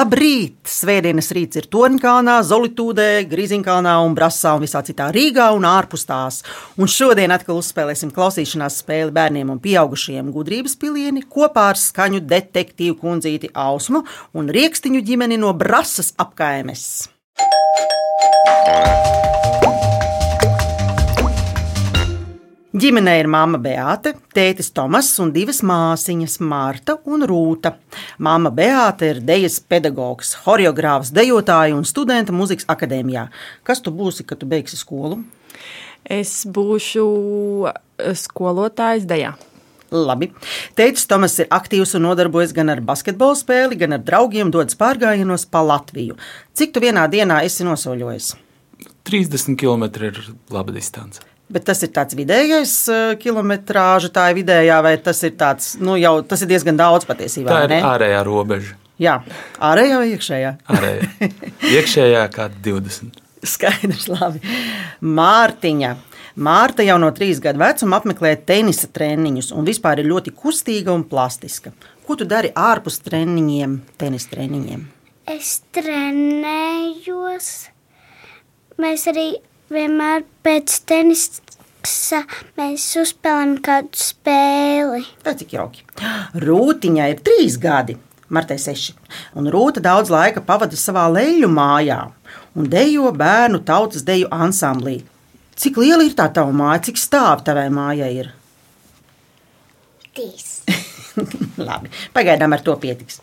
Labrīt! Svētdienas rīts ir Torņkalnā, Zolitūdē, Grīziņkalnā un Brasā un visā citā Rīgā un ārpus tās. Un šodien atkal uzspēlēsim klausīšanās spēli bērniem un pieaugušiem gudrības pilieni kopā ar skaņu detektīvu kundzīti Ausmu un riekstiņu ģimeni no Brasas apkaimes. Ģimenē ir mamma Beāte, tētis Tomas un divas māsiņas, Marta un Rūta. Māma Beāte ir dejas pedagogs, choreogrāfs, dejotāja un studenta muzikas akadēmijā. Kas tu būsi, kad tu beigsi skolu? Es būšu eh, skolotājs dejā. Labi. Tētis Tomas ir aktīvs un nodarbojas gan ar basketbola spēli, gan ar draugiem, dodas pārgājienos pa Latviju. Cik tu vienā dienā esi nosoļojis? 30 km ir laba distance. Bet tas ir tāds vidējais uh, kilometrāža, tā ir vidējā, vai tas ir tāds, nu jau tas ir diezgan daudz patiesībā. Tā ir ne? ārējā robeža. Jā, ārējā vai iekšējā? Ārējā. Iekšējā kā 20. Skaidrs, labi. Mārtiņa. Mārta jau no trīs gadu vecuma apmeklē tenisa treniņus un vispār ir ļoti kustīga un plastiska. Ko tu dari ārpus treniņiem, tenisa treniņiem? Es trenējos. Mēs arī vienmēr pēc tenisa mēs uzspēlējam kādu spēli. Tā cik jauki. Rūtiņai ir trīs gadi, Martai seši. Un Rūta daudz laika pavada savā leļu mājā un dejo bērnu tautas deju ansamblī. Cik liela ir tā tava māja, cik stāv tavai mājai ir? Trīs. Labi, pagaidām ar to pietiks.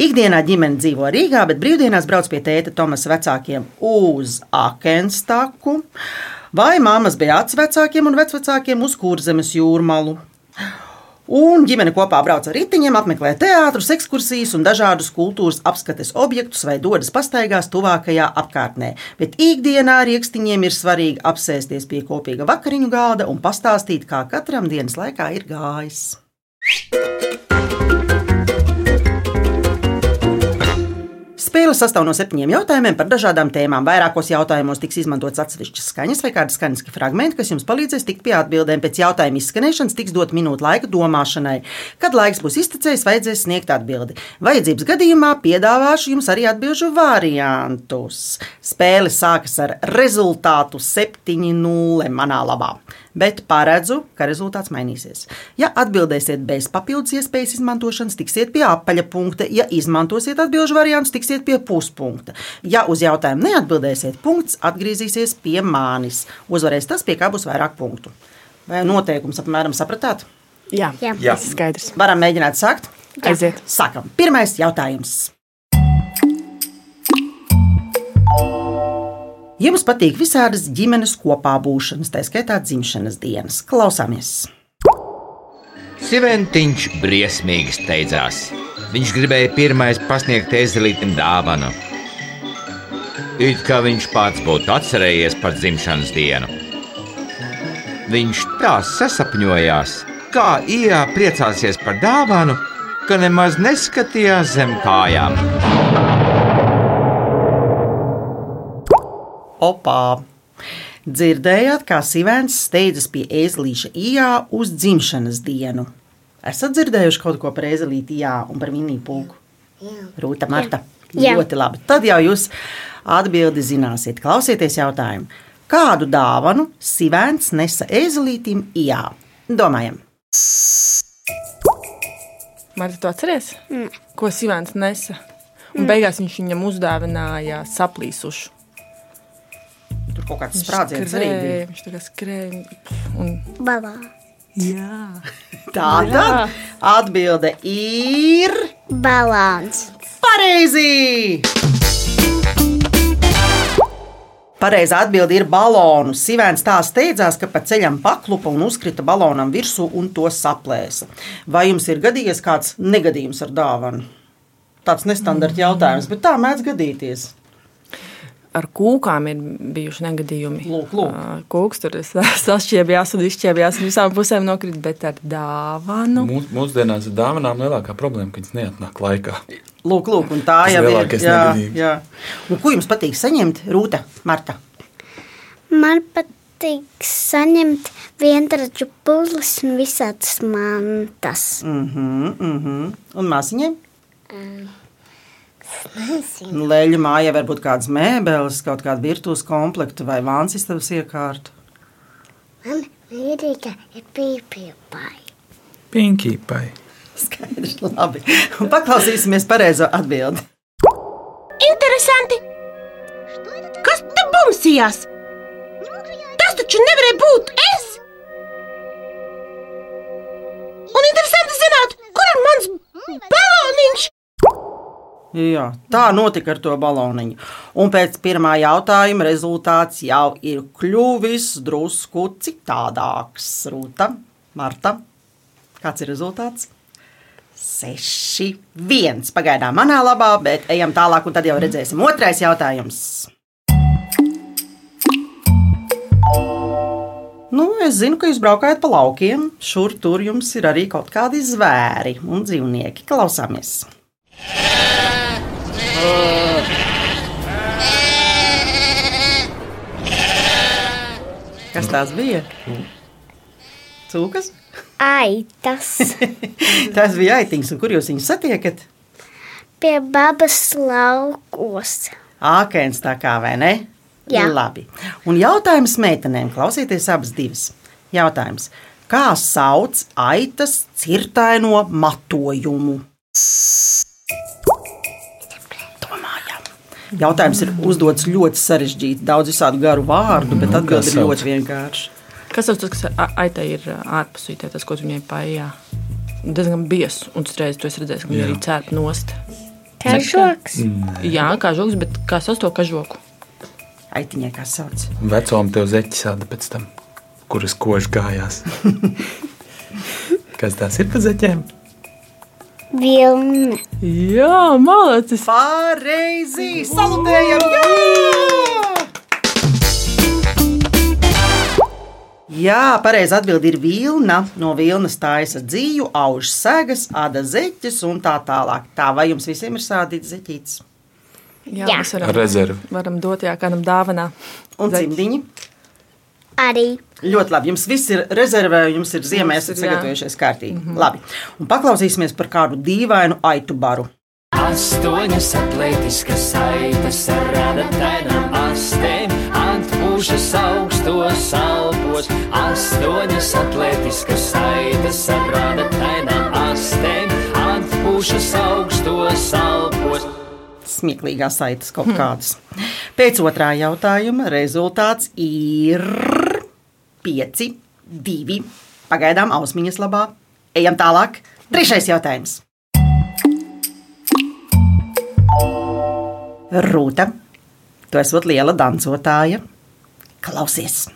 Ikdienā ģimene dzīvo Rīgā, bet brīvdienās brauc pie tēta Tomasa vecākiem uz Akenstaku, vai mammas bija vecākiem un vecvecākiem uz Kurzemes jūrmalu. Un ģimene kopā brauc ar riteņiem, apmeklē teātrus, ekskursijas un dažādus kultūras apskates objektus vai dodas pastaigās tuvākajā apkārtnē. Bet ikdienā rīkstiņiem ir svarīgi apsēsties pie kopīga vakariņu galda un pastāstīt, kā katram dienas laikā ir gājis. Spēle sastāv no septiņiem jautājumiem par dažādām tēmām. Vairākos jautājumos tiks izmantots atsevišķas skaņas vai kādi skaņas fragmenti, kas jums palīdzēs tikt pie atbildēm. Pēc jautājuma izskanēšanas tiks dot minūte laika domāšanai. Kad laiks būs iztecējis, vajadzēs sniegt atbildi. Vajadzības gadījumā piedāvāšu jums arī atbildžu variantus. Spēle sākas ar rezultātu 7-0 manā labā bet paredzu, ka rezultāts mainīsies. Ja atbildēsiet bez papildus iespējas izmantošanas, tiksiet pie apaļa punkta. Ja izmantosiet atbildžu variantus, tiksiet pie puspunkta. Ja uz jautājumu neatbildēsiet, punkts atgriezīsies pie manis. Uzvarēs tas, pie kā būs vairāk punktu. Vai noteikums apmēram sapratāt? Jā, Jā. Jā. tas ir skaidrs. Varam mēģināt sākt. Aiziet. Sākam. Pirmais jautājums. Jums patīk visādas ģimenes kopā būšanas, tā skaitā dzimšanas dienas. Klausāmies! Siventiņš briesmīgi steidzās. Viņš gribēja pirmais pasniegt ezelītam dāvanu. It kā viņš pats būtu atcerējies par dzimšanas dienu. Viņš tā sasapņojās, kā ijā priecāsies par dāvanu, ka nemaz neskatījās zem kājām. Opā! Dzirdējāt, kā Sivēns steidzas pie ēzelīša ijā uz dzimšanas dienu. Esat dzirdējuši kaut ko par ēzelīti ijā un par vinīju pulku? Rūta Marta. Jā. Ļoti labi. Tad jau jūs atbildi zināsiet. Klausieties jautājumu. Kādu dāvanu Sivēns nesa ēzelītim ijā? Domājam! Marta, tu atceries? Mm. Ko Sīvēns nesa? Un beigās viņš viņam uzdāvināja saplīsušu. Tur kaut kāds sprādziens arī bija. viņš tā kā skrēja. Un... Balā. Jā. Tā tad atbilde ir Balāns. pareizi! Pareizā atbilde ir balonu. Sivēns tā steidzās, ka pa ceļam paklupa un uzkrita balonam virsū un to saplēsa. Vai jums ir gadījies kāds negadījums ar dāvanu? Tāds nestandarta jautājums, bet tā mēdz gadīties. Ar kūkām ir bijuši negadījumi. Lūk, lūk. Kūks tur sašķiebjās un izšķiebjās un visām pusēm nokrita, bet ar dāvanu. Mūs, mūsdienās ir dāvanām lielākā problēma, ka viņas neatnāk laikā. Lūk, lūk, un tā jau ir. Jā, negadījums. jā. Un ko jums patīk saņemt, Rūta, Marta? Man patīk saņemt vientraģu puzles un visādas mantas. Mm -hmm, mm. Un māsiņai? Nu, Leļu mājā var būt kādas mēbeles, kaut kāda virtuves komplekta vai vāns istabas iekārta. Man mīļākā ir pīpīpai. Pinky pai. Skaidrs, labi. Un paklausīsimies pareizo atbildi. Interesanti! Kas te bumsījās? Tas taču nevarēja būt es! Jā, tā notika ar to baloniņu. Un pēc pirmā jautājuma rezultāts jau ir kļuvis drusku citādāks. Rūta, Marta, kāds ir rezultāts? 6, 1. Pagaidām manā labā, bet ejam tālāk, un tad jau redzēsim. Otrais jautājums. Nu, es zinu, ka jūs braukājat pa laukiem. Šur tur jums ir arī kaut kādi zvēri un dzīvnieki. Klausāmies! Kas tās bija? Cūkas? Aitas Tās bija aitiņas, un kur jūs viņus satiekat? pie babas laukos. Ākēns tā kā vai ne? Jā. Labi. Un jautājums meitenēm, klausieties abas divas. Jautājums. Kā sauc aitas cirtaino matojumu? Jautājums ir uzdots ļoti sarežģīti, daudz visādu garu vārdu, bet Nu, atbildi ir ļoti vienkārši. Kas tas, kas a- aitai ir ā, ārpusītē, tas, ko viņai paijā? Diezgan biezs, un uzreiz tu esi redzējis, ka viņa Jā. arī cēp nost. Kažoks. Jā, kā žoks, bet kā sauc to kažoku? Aitiņai kā sauc? Vecām tev zeķis sāda pēc tam, kuras kož gājās. Kas tās ir pa zeķiem? Vilna. Jā, malacis! Pareizi! Salutējam! Jā! Jā, pareizi atbild ir vilna. No vilnas taisa dzīvu, auž segas, āda zeķes un tā tālāk. Tā vai jums visiem ir sādīts zeķītis? Jā, Jā. mēs Ar varam, rezervi. varam dot jā, kādam dāvanā. Un Zeķi. cimdiņi? Arī. Ļoti labi. Jums viss ir rezervē, jums ir ziemē, Mums esat sagatavojušies kārtīgi. Mm -hmm. Labi. Un paklausīsimies par kādu dīvainu aitu baru. Astoņas atletiskas saites ar radatainām astēm, atpūšas augstos alpos. Astoņas atletiskas saites ar radatainām astēm, atpūšas augstos alpos. Smieklīgās saites kaut kādas. Pēc otrā jautājuma rezultāts ir 5, 2. Pagaidām ausmiņas labā. Ejam tālāk. Trešais jautājums. Rūta, tu esi liela dancotāja. Klausies!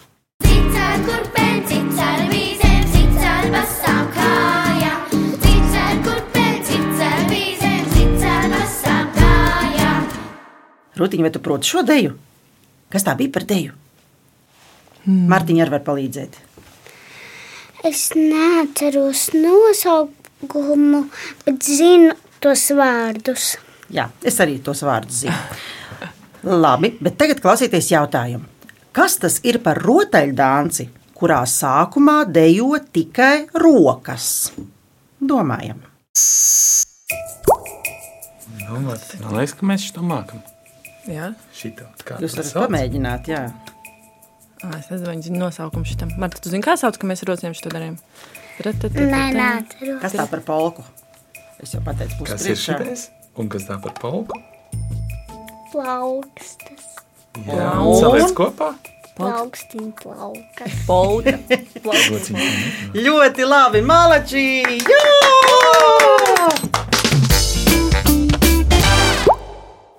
Cits ar kurpēm, cits ar vīzēm, cits ar basām kājām. Cits ar kurpēm, cits ar vīzēm, cits ar basām kājām. Rūtiņa, vai tu proti šo deju? Kas tā bija par deju? Mm. Mārtiņa arī var palīdzēt. Es neatceros nosaukumu, bet zinu tos vārdus. Jā, es arī tos vārdus zinu. Labi, bet tagad klausieties jautājumu. Kas tas ir par rotaļdānci, kurā sākumā dejo tikai rokas? Domājam. Man liekas, ka mēs šo mākam. Jā, Šitā, kā Jūs to varat pamēģināt, jā. Ā, es nezinu, viņa zina nosaukumu šitam. Marta, tu zini, kā sauc, ka mēs ar rociem šo darījām? Nē, neatceros. Kas tā par polku? Es jau pateicu, pusi Kas ir šitais? Un kas tā par polku? Plaukstas. Jā, Un? saliec kopā. Plaukstiņa plaukas. Polka. Ļoti labi, malači! Jā!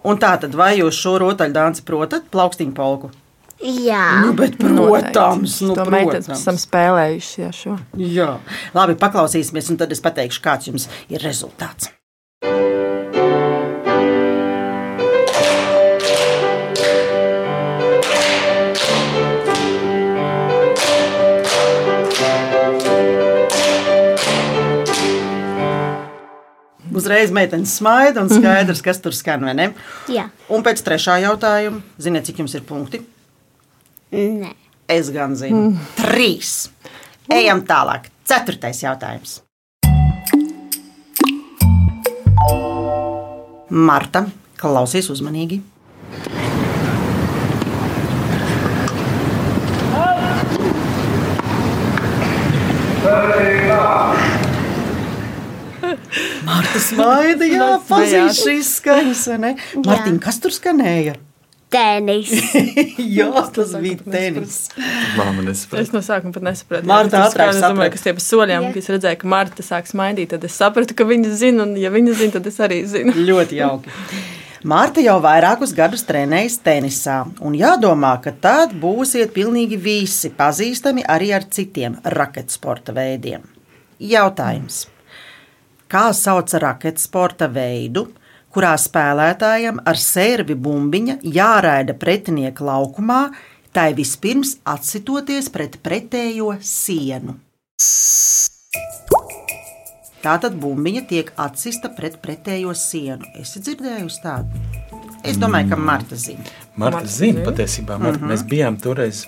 Un tā tad, vai jūs šo rotaļdānci protat, plaukstiņu polku? Jā. Nu, bet, protams, nu, to protams. esam spēlējuši. Jā, šo. Jā, labi, paklausīsimies, un tad es pateikšu, kāds jums ir rezultāts. Uzreiz meitenes smaida un skaidrs, kas tur skan. vai ne? Jā. Un pēc trešā jautājuma, ziniet, cik jums ir punkti? Nē. Es gan zinu, mm. trīs. Ejam tālāk. Ceturtais jautājums. Marta, Klausies uzmanīgi! Marta smaida, jā, pazīst šīs skaņas, vai ne? Martiņ, kas tur skanēja? Tenis. jā, tas bija tenis. Māma nesaprot. Es no sākuma pat nesapratu. Marta domāju, saprata. ka tie pa soļiem, kad es redzēju, ka Marta sāk smaidīt, tad es sapratu, ka viņa zina, un ja viņa zina, tad es arī zinu. Ļoti jauki. Mārta jau vairākus gadus trenējas tenisā, un jādomā, ka tad būsiet pilnīgi visi pazīstami arī ar citiem raketsporta veidiem. Jautājums. Kā sauc raketsporta veidu, kurā spēlētājam ar sērvi bumbiņa jāraida pretinieka laukumā, tai vispirms atsitoties pret pretējo sienu? Tātad bumbiņa tiek atsista pret pretējo sienu. Es dzirdēju tādu. Es domāju, ka Marta zina. Marta Marta zina patiesībā. Marta, Mhm. Mēs bijām toreiz,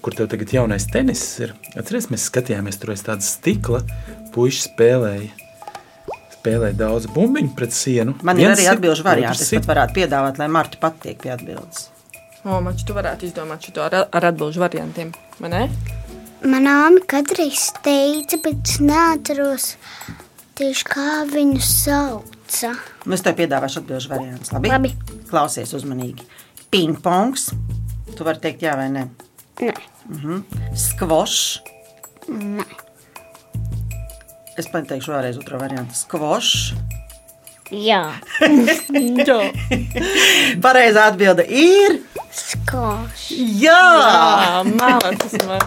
kur tev tagad jaunais tenis ir. Atceries, mēs skatījāmies tur aiz tādas stikla, puiši spēlēja. Spēlēja daudz bumbiņu pret sienu. Man ir arī atbildžu variants. Es pat varētu piedāvāt, lai Marta pat tiek pie atbildes. O, man šķiet, tu varētu izdomāt šo ar, ar atbildžu variantiem, vai ne? Manā māte kādreiz teica, bet es neatceros tieši kā viņu sauca. Nu, Es tev piedāvāšu atbildžu variantus. Labi? Labi. Klausies uzmanīgi. Pingpongs. Tu vari teikt, jā vai nē. Nē, Skvošs. nē. Es pateikšu vēlreiz otro variantu. Skvošs. Jā, Jā, Pareizā atbilde ir. skoš. Jā! mākslinieks man.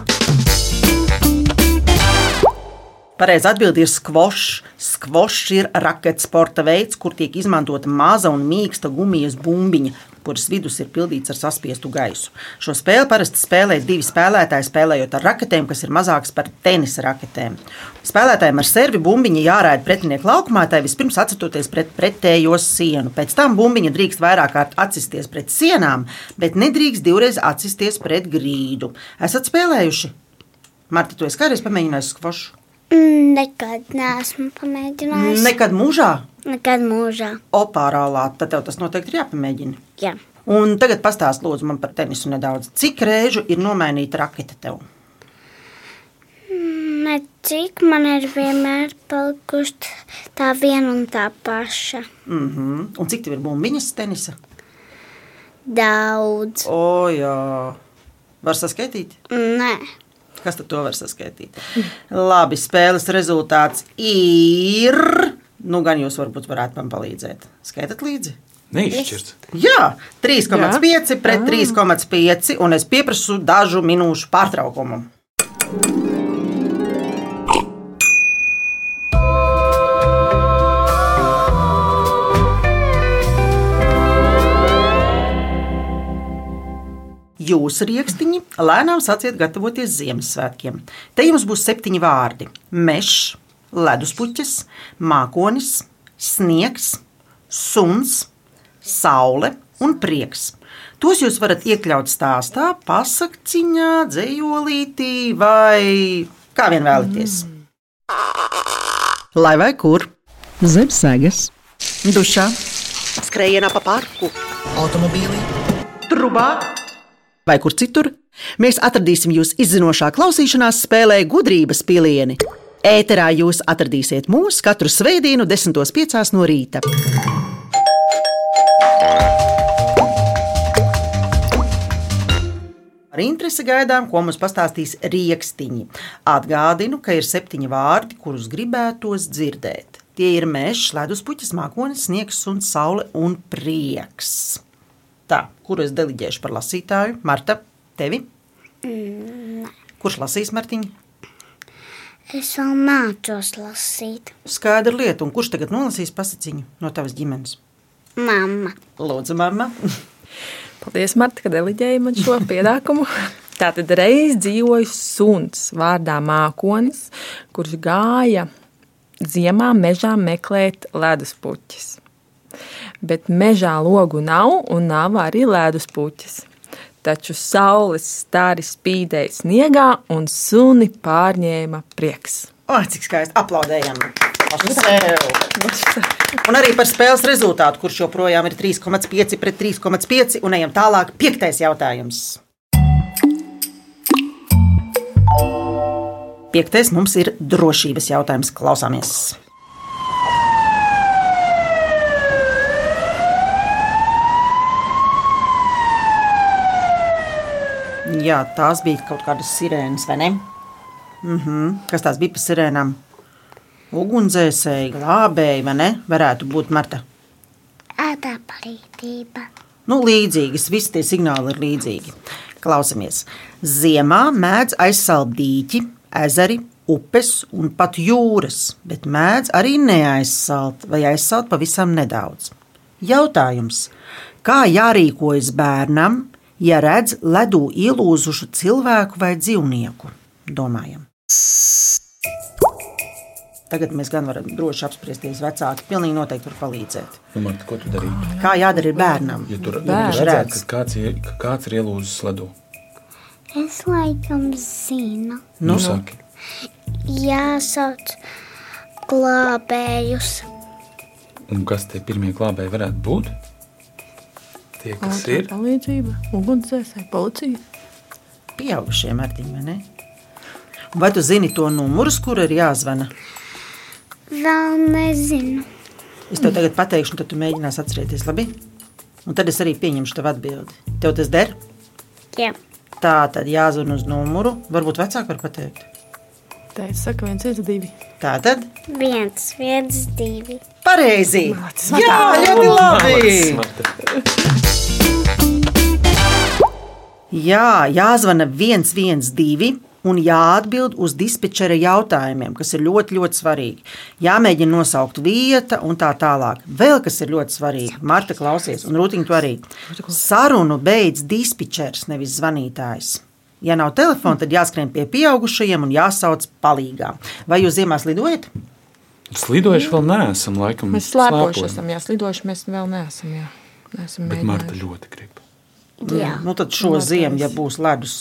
Pareizā atbilde ir skvošs. Skvošs ir raketsporta veids, kur tiek izmantota maza un mīksta gumijas bumbiņa, kuras vidus ir pildīts ar saspiestu gaisu. Šo spēli parasti spēlē divi spēlētāji, spēlējot ar raketēm, kas ir mazākas par tenisa raketēm. Spēlētājiem ar servi bumbiņa jārāda pretinieku laukumā, tai vispirms atcitoties pret pretējo sienu. Pēc tam bumbiņa drīkst vairāk kārt atsisties pret sienām, bet nedrīkst divreiz atsisties pret grīdu. Esat spēlējuši? Marta, tu esi kādreiz pamēģinājis skvošu? Mm, Nekad neesmu pamēģinājis. Nekad mūžā? Nekad mūžā. Opārālā, tad tev tas noteikti ir jāpamēģina. Jā. Un tagad pastāst lūdzu man par tenisu nedaudz. Cik reižu ir nomainīta raketa tev? Ne cik man ir vienmēr palikuši tā viena un tā paša. Mm -hmm. Un cik tev ir bumbiņas tenisa? Daudz. O, jā. Var saskaitīt? Nē, Kas tad to var saskaitīt? Labi, spēles rezultāts ir. Nu, gan jūs varbūt varētu man palīdzēt. Skaitat līdzi? Neizšķirts. Jā, 3,5 pret 3,5, un es pieprasu dažu minūšu pārtraukumu. Jūsu rīkstiņi lēnām sāciet gatavoties Ziemassvētkiem. Te jums būs septiņi vārdi - mežs, leduspuķis, mākonis, sniegs, suns, saule un prieks. Tos jūs varat iekļaut stāstā, pasakciņā, dzējolītī vai kā vien vēlaties. Lai vai kur? Zem sēgas, dušā, skrējienā pa parku, automobīlī, trubā vai kur citur. Mēs atradīsim jūs izzinošā klausīšanās spēlē gudrības pilieni. Ēterā jūs atradīsiet mūs katru svētdienu, 10.5. no rīta. Ar interesi gaidām, ko mums pastāstīs rīkstiņi. Atgādinu, ka ir septiņi vārdi, kurus gribētos dzirdēt. Tie ir mežs, leduspuķis, mākonis, sniegs, un saule un prieks. Tā, kuru es deliģēšu par lasītāju? Marta, tevi? Kurš lasīs Martiņu? es vēl mācos lasīt. Skaidra lieta, un kurš tagad nolasīs pasakiņu no tavas ģimenes? Mamma. Lūdzu, mamma. Paldies, Marta, ka deliģēji man šo pienākumu. Tātad reiz dzīvoja suns vārdā Mākonis, kurš gāja ziemā mežā meklēt leduspuķis. Bet mežā logu nav un nav arī leduspuķis. Taču saules stāri spīdēja sniegā un suni pārņēma prieks. O, cik skaisti aplaudējam! Un arī par spēles rezultātu, kurš joprojām ir 3,5 pret 3,5. Un ejam tālāk. Piektais jautājums. Piektais mums ir drošības jautājums. Klausāmies! Jā, tās bija kaut kādas sirēnas, vai ne? Mhm. Kas tās bija par sirēnām? Ugunsdzēsēji, glābēji, vai ne? Varētu būt Marta. Ādā palīdzība. Nu, līdzīgas, visi tie signāli ir līdzīgi. Klausamies. Ziemā mēdz aizsalt dīķi, ezeri, upes un pat jūras, bet mēdz arī neaizsalt vai aizsalt pavisam nedaudz. Jautājums. Kā jārīkojas bērnam, ja redz ledū ielūzušu cilvēku vai dzīvnieku? Domājam. Tagad mēs gan varam droši apspriesties. Vecāki pilnīgi noteikti var palīdzēt. Nu, Marta, ko tu darītu? Kā jādara ir bērnam? Ja tur ja Bērns. tu redzētu, ka kāds, ir, ka kāds ir ielūzis ledū, Es laikam zinu. nu, saki, Jāsauc glābējus. un kas tie pirmie glābēji varētu būt? Tie, kas Ātrā ir. palīdzība, ugunsdzēsēji, policija. Pieaugušie martiņi, vai ne? Un Vai tu zini to numuru, kur ir jāzvana? Vēl nezinu. Es tev tagad pateikšu, un tad tu mēģināsi atcerēties, labi? Un tad es arī pieņemšu tev atbildi. Tev tas der? Jā. Tā tad jāzvan uz numuru. Varbūt vecāki var pateikt. Teicu, saka, viens, viens, divi. Tā tad Viens, viens, divi. Pareizi. Malacis, Jā, ļoti labi. Marta. Jā, jāzvana 112 un jāatbild uz dispečera jautājumiem, kas ir ļoti, ļoti svarīgi. Jāmēģina nosaukt vieta un tā tālāk. Vēl kas ir ļoti svarīgi, Marta, klausies, un Rūtiņa to arī. Sarunu beidz dispečers, nevis zvanītājs. Ja nav telefona, tad jāskrien pie pieaugušajiem un jāsauc palīgā. Vai jūs ziemās lidojat? Slidojuši vēl neesam, laikam. Mēs slēpojuši esam, jā, slidojuši mēs vēl neesam. Jā. Neesam Bet Marta mēģinājuši. ļoti grib. Jā. Nu, tad šo Noteikti. ziemu, ja būs ledus,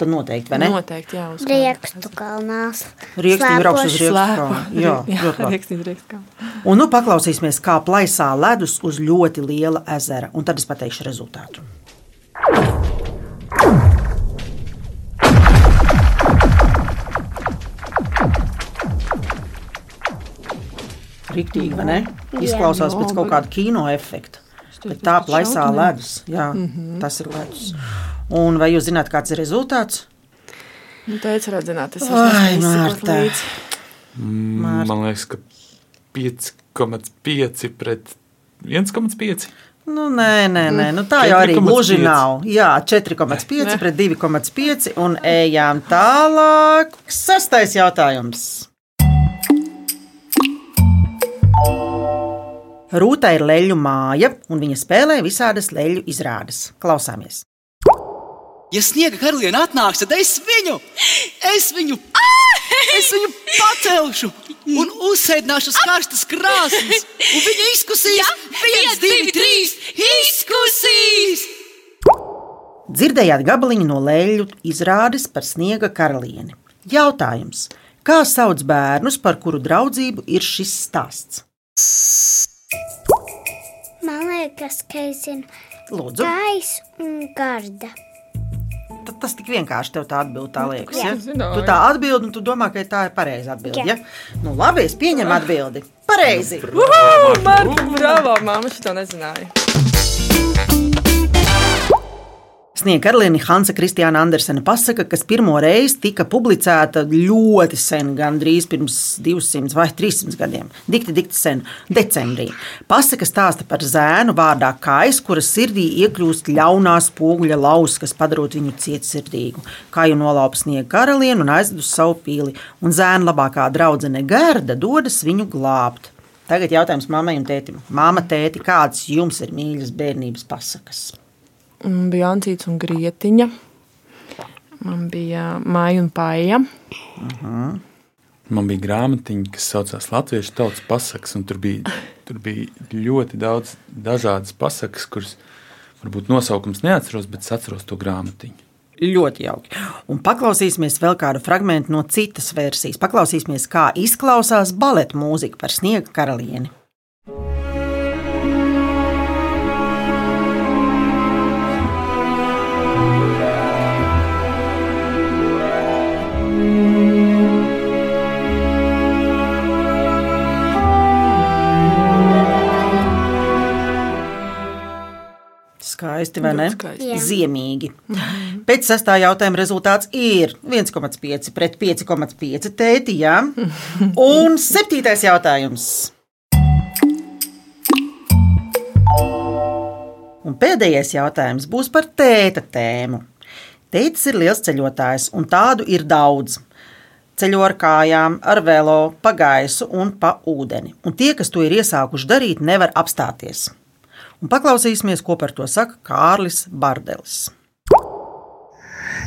tad noteikti, vai ne? Noteikti, jā. uz Riekstu kalnās. Rīkstīgi brauks uz Slēpoši. Rīgstu. Jā, jā, labi. rīkstīgi, rīkstīgi. Un nu paklausīsimies, kā plaisā ledus uz ļoti liela ezera. Un tad es pateikšu rezultātu. Riktīgi, vai ne? Izklausās pēc kaut kāda kino efekta. Bet tā plaisā ledus. Jā, tas ir ledus. Un vai jūs zināt, kāds ir rezultāts? Nu, redzināt, es Ai, esmu Marta. līdzi. Mm, Marta. Man liekas, ka 5,5 pret 1,5. Nu, nē, nē, nē. Nu, tā jau arī 4,5. gluži nav. Jā, 4,5 Ne. pret 2,5 un ejām tālāk. Sastais jautājums. Rūta ir leļu māja, un viņa spēlē visādas leļu izrādes. Klausāmies! Ja sniega karaliene atnāks, tad es viņu, es viņu, es viņu pacelšu un uzsēdināšu uz karstas krāsnes. Un viņa izkusīs, viens, divi, trīs, izkusīs! Dzirdējāt gabaliņu no leļu izrādes par sniega karalieni. Jautājums: kā sauc bērnus, par kuru draudzību ir šis stāsts? Man liekas, ka es zinu. Lūdzu, Gais un garda. Tad tas tik vienkārši tev tā atbild, tā liekas. Ja? es zināju. Tu tā atbild, un tu domā, ka tā ir pareiza atbilde. Jā. Ja? Nu, labi, es pieņemu atbildi. Pareizi. Marta, bravo, māma, šito nezināja. Sniega karaliene Hansa Kristiāna Andersena pasaka, kas pirmo reizi tika publicēta ļoti sen, gandrīz pirms 200 vai 300 gadiem. Dikti, dikti sen, decembrī. Pasaka stāsta par zēnu vārdā Kais, kuras sirdī iekļūst ļaunā spoguļa lausa, kas padarot viņu cietsirdīgu. Kā jau nolaupa sniega karalieni un aizved uz savu pili, un zēna labākā draudzene Gerda dodas viņu glābt. Tagad jautājums mammai un tētim. Māma, tēti, kādas jums ir mīļas bērnības pasakas? Man bija Ancīts un Grietiņa. Man bija Māja un Paija. Man bija grāmatiņa, kas saucās Latviešu tautas pasakas, un tur bija, tur bija ļoti daudz dažādas pasakas, kuras varbūt nosaukums neatceros, bet es atceros to grāmatiņu. Ļoti jauki. Un paklausīsimies vēl kādu fragment no citas versijas. Paklausīsimies, kā izklausās baleta mūzika par sniega karalieni. Skaisti, vai ne? Skaisti. Jā. Ziemīgi. Pēc sestā jautājuma rezultāts ir 1,5 pret 5,5 tēti. Jā. Un septītais jautājums. Un pēdējais jautājums būs par tēta tēmu. Tētis ir liels ceļotājs, un tādu ir daudz. Ceļo ar kājām, ar velo, pa gaisu un pa ūdeni. Un tie, kas to ir iesākuši darīt, nevar apstāties. Un paklausīsimies, ko par to saka Kārlis Bardelis.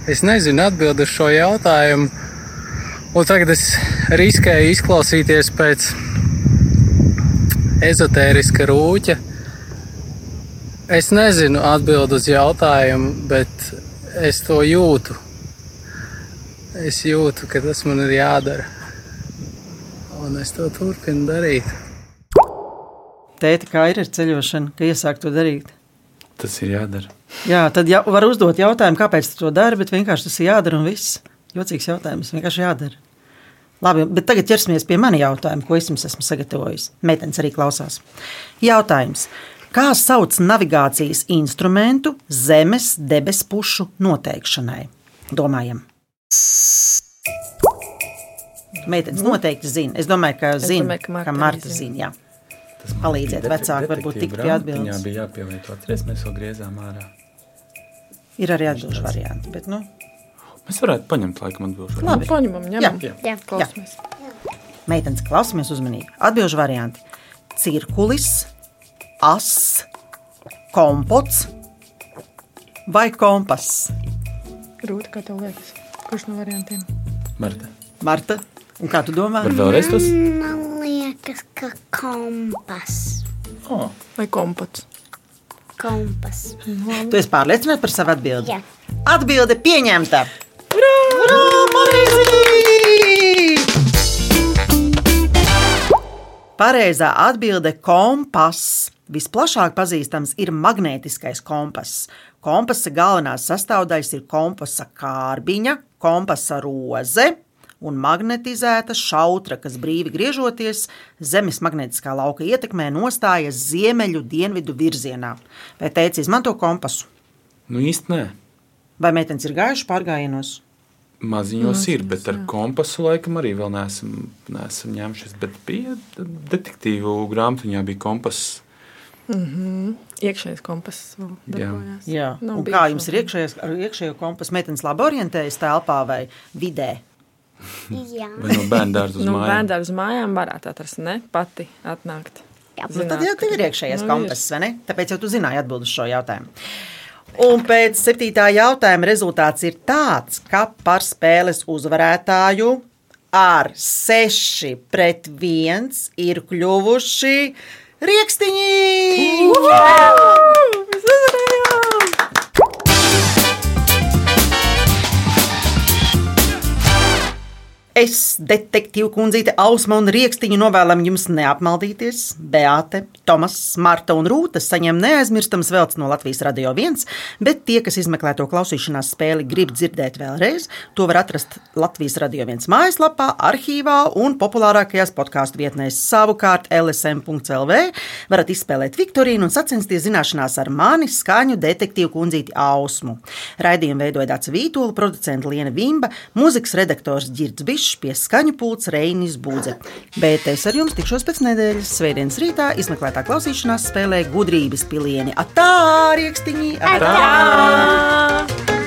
Es nezinu atbildi uz šo jautājumu, un tagad es riskēju izklausīties pēc ezotēriska rūķa. Es nezinu atbildi uz jautājumu, bet es to jūtu. Es jūtu, ka tas man ir jādara, un es to turpinu darīt. Tēti, kā ir ar ceļošanu, ka iesāk to darīt? Tas ir jādara. Jā, tad jau var uzdot jautājumu, kāpēc tu to dari, bet vienkārši tas ir jādara un viss. Jocīgs jautājums, vienkārši jādara. Labi, bet tagad ķersimies pie mana jautājuma, ko es jums esmu sagatavojis. Meitenes arī klausās. Jautājums. Kā sauc navigācijas instrumentu zemes debespušu noteikšanai? Domājam. Meitenes noteikti zina. Es domāju, ka zina, domāju, ka Marta ka Marta zina. zina. Jā. Palīdziet vecāki, varbūt tik pie atbildes. Viņā bija jāpielieto atceries, mēs vēl griezām ārā. Ir arī atbildžu varianti. Bet, nu, Mēs varētu paņemt laikam atbilžu. Labi. Paņemam, ņemam. Jā. Jā. Klausamies. Meitenes, klausamies uzmanīgi. Atbildžu varianti - cirkulis, as, kompots vai kompass. Grūti, kā tev liekas. Kurš no variantiem? Marta. Marta, un kā tu domā? Var vēlreiz tos? Man liekas, ka kompas. Oh. Vai kompots? kompas. Tu esi pārliecināts par savu atbildi? Jā. Atbilde pieņemta! Urā, pareizi! Pareizā atbilde - kompass. Visplašāk pazīstams ir magnētiskais kompass. Kompasa galvenās sastāvdaļas ir kompasa kārbiņa, kompasa roze un magnetizēta šautra, kas brīvi griežoties Zemes magnētiskā lauka ietekmē nostājas ziemeļu dienvidu virzienā. Vai teici, izmanto kompasu? Nu īsti nē. Vai meitenes ir gājušas pārgājienos? Maziņos ir, bet ar kompasu laikam arī vēl neesam, neesam ņēmušies. Bet bija detektīvu grāmatiņā bija kompass. Iekšējais kompass Jā. Jā, bijis kā jums ir iekšējais, ar iekšējo kompasu? Meitenes labi orientējas telpā vai vidē? Jā. Vai no bērnu dārza uz Nu, mājām? bērnu uz mājām varētu atrast, ne pati atnākt. Jā. Nu, tad jau tev ir iekšējais Nu, kompass, vai ne? Tāpēc jau tu zināji atbildēt uz šo jautājumu. Un pēc septītā jautājuma rezultāts ir tāds, ka par spēles uzvarētāju ar 6 pret 1 ir kļuvuši rīkstiņi! Mēs uzvarējām! Es, detektīva kundzīte, Ausma un Rīkstiņa novēlam jums neapmaldīties. Beate, Tomas, Marta un Rūta saņem neaizmirstams velts no Latvijas Radio 1, bet tie, kas izmeklē to klausīšanās spēli, grib dzirdēt vēlreiz, to var atrast Latvijas Radio 1 mājaslapā, arhīvā un populārākajās podkāstu vietnēs. Savukārt LSM.CLV varat izspēlēt Viktorīnu un sacensties zināšanās ar mani skaņu detektīvu kundzīti Ausmu. Raidījumu veidoja Dāca Vītola, producents Liena Vimba, mūzikas redaktors Girds Bišs, pie skaņu pults Reinis Būdze. Bet es ar jums tikšos pēc nedēļas, svētdienas rītā, izmeklētā klausīšanās spēlē gudrības pilieni. Atā, riekstiņi! Atā! Jā!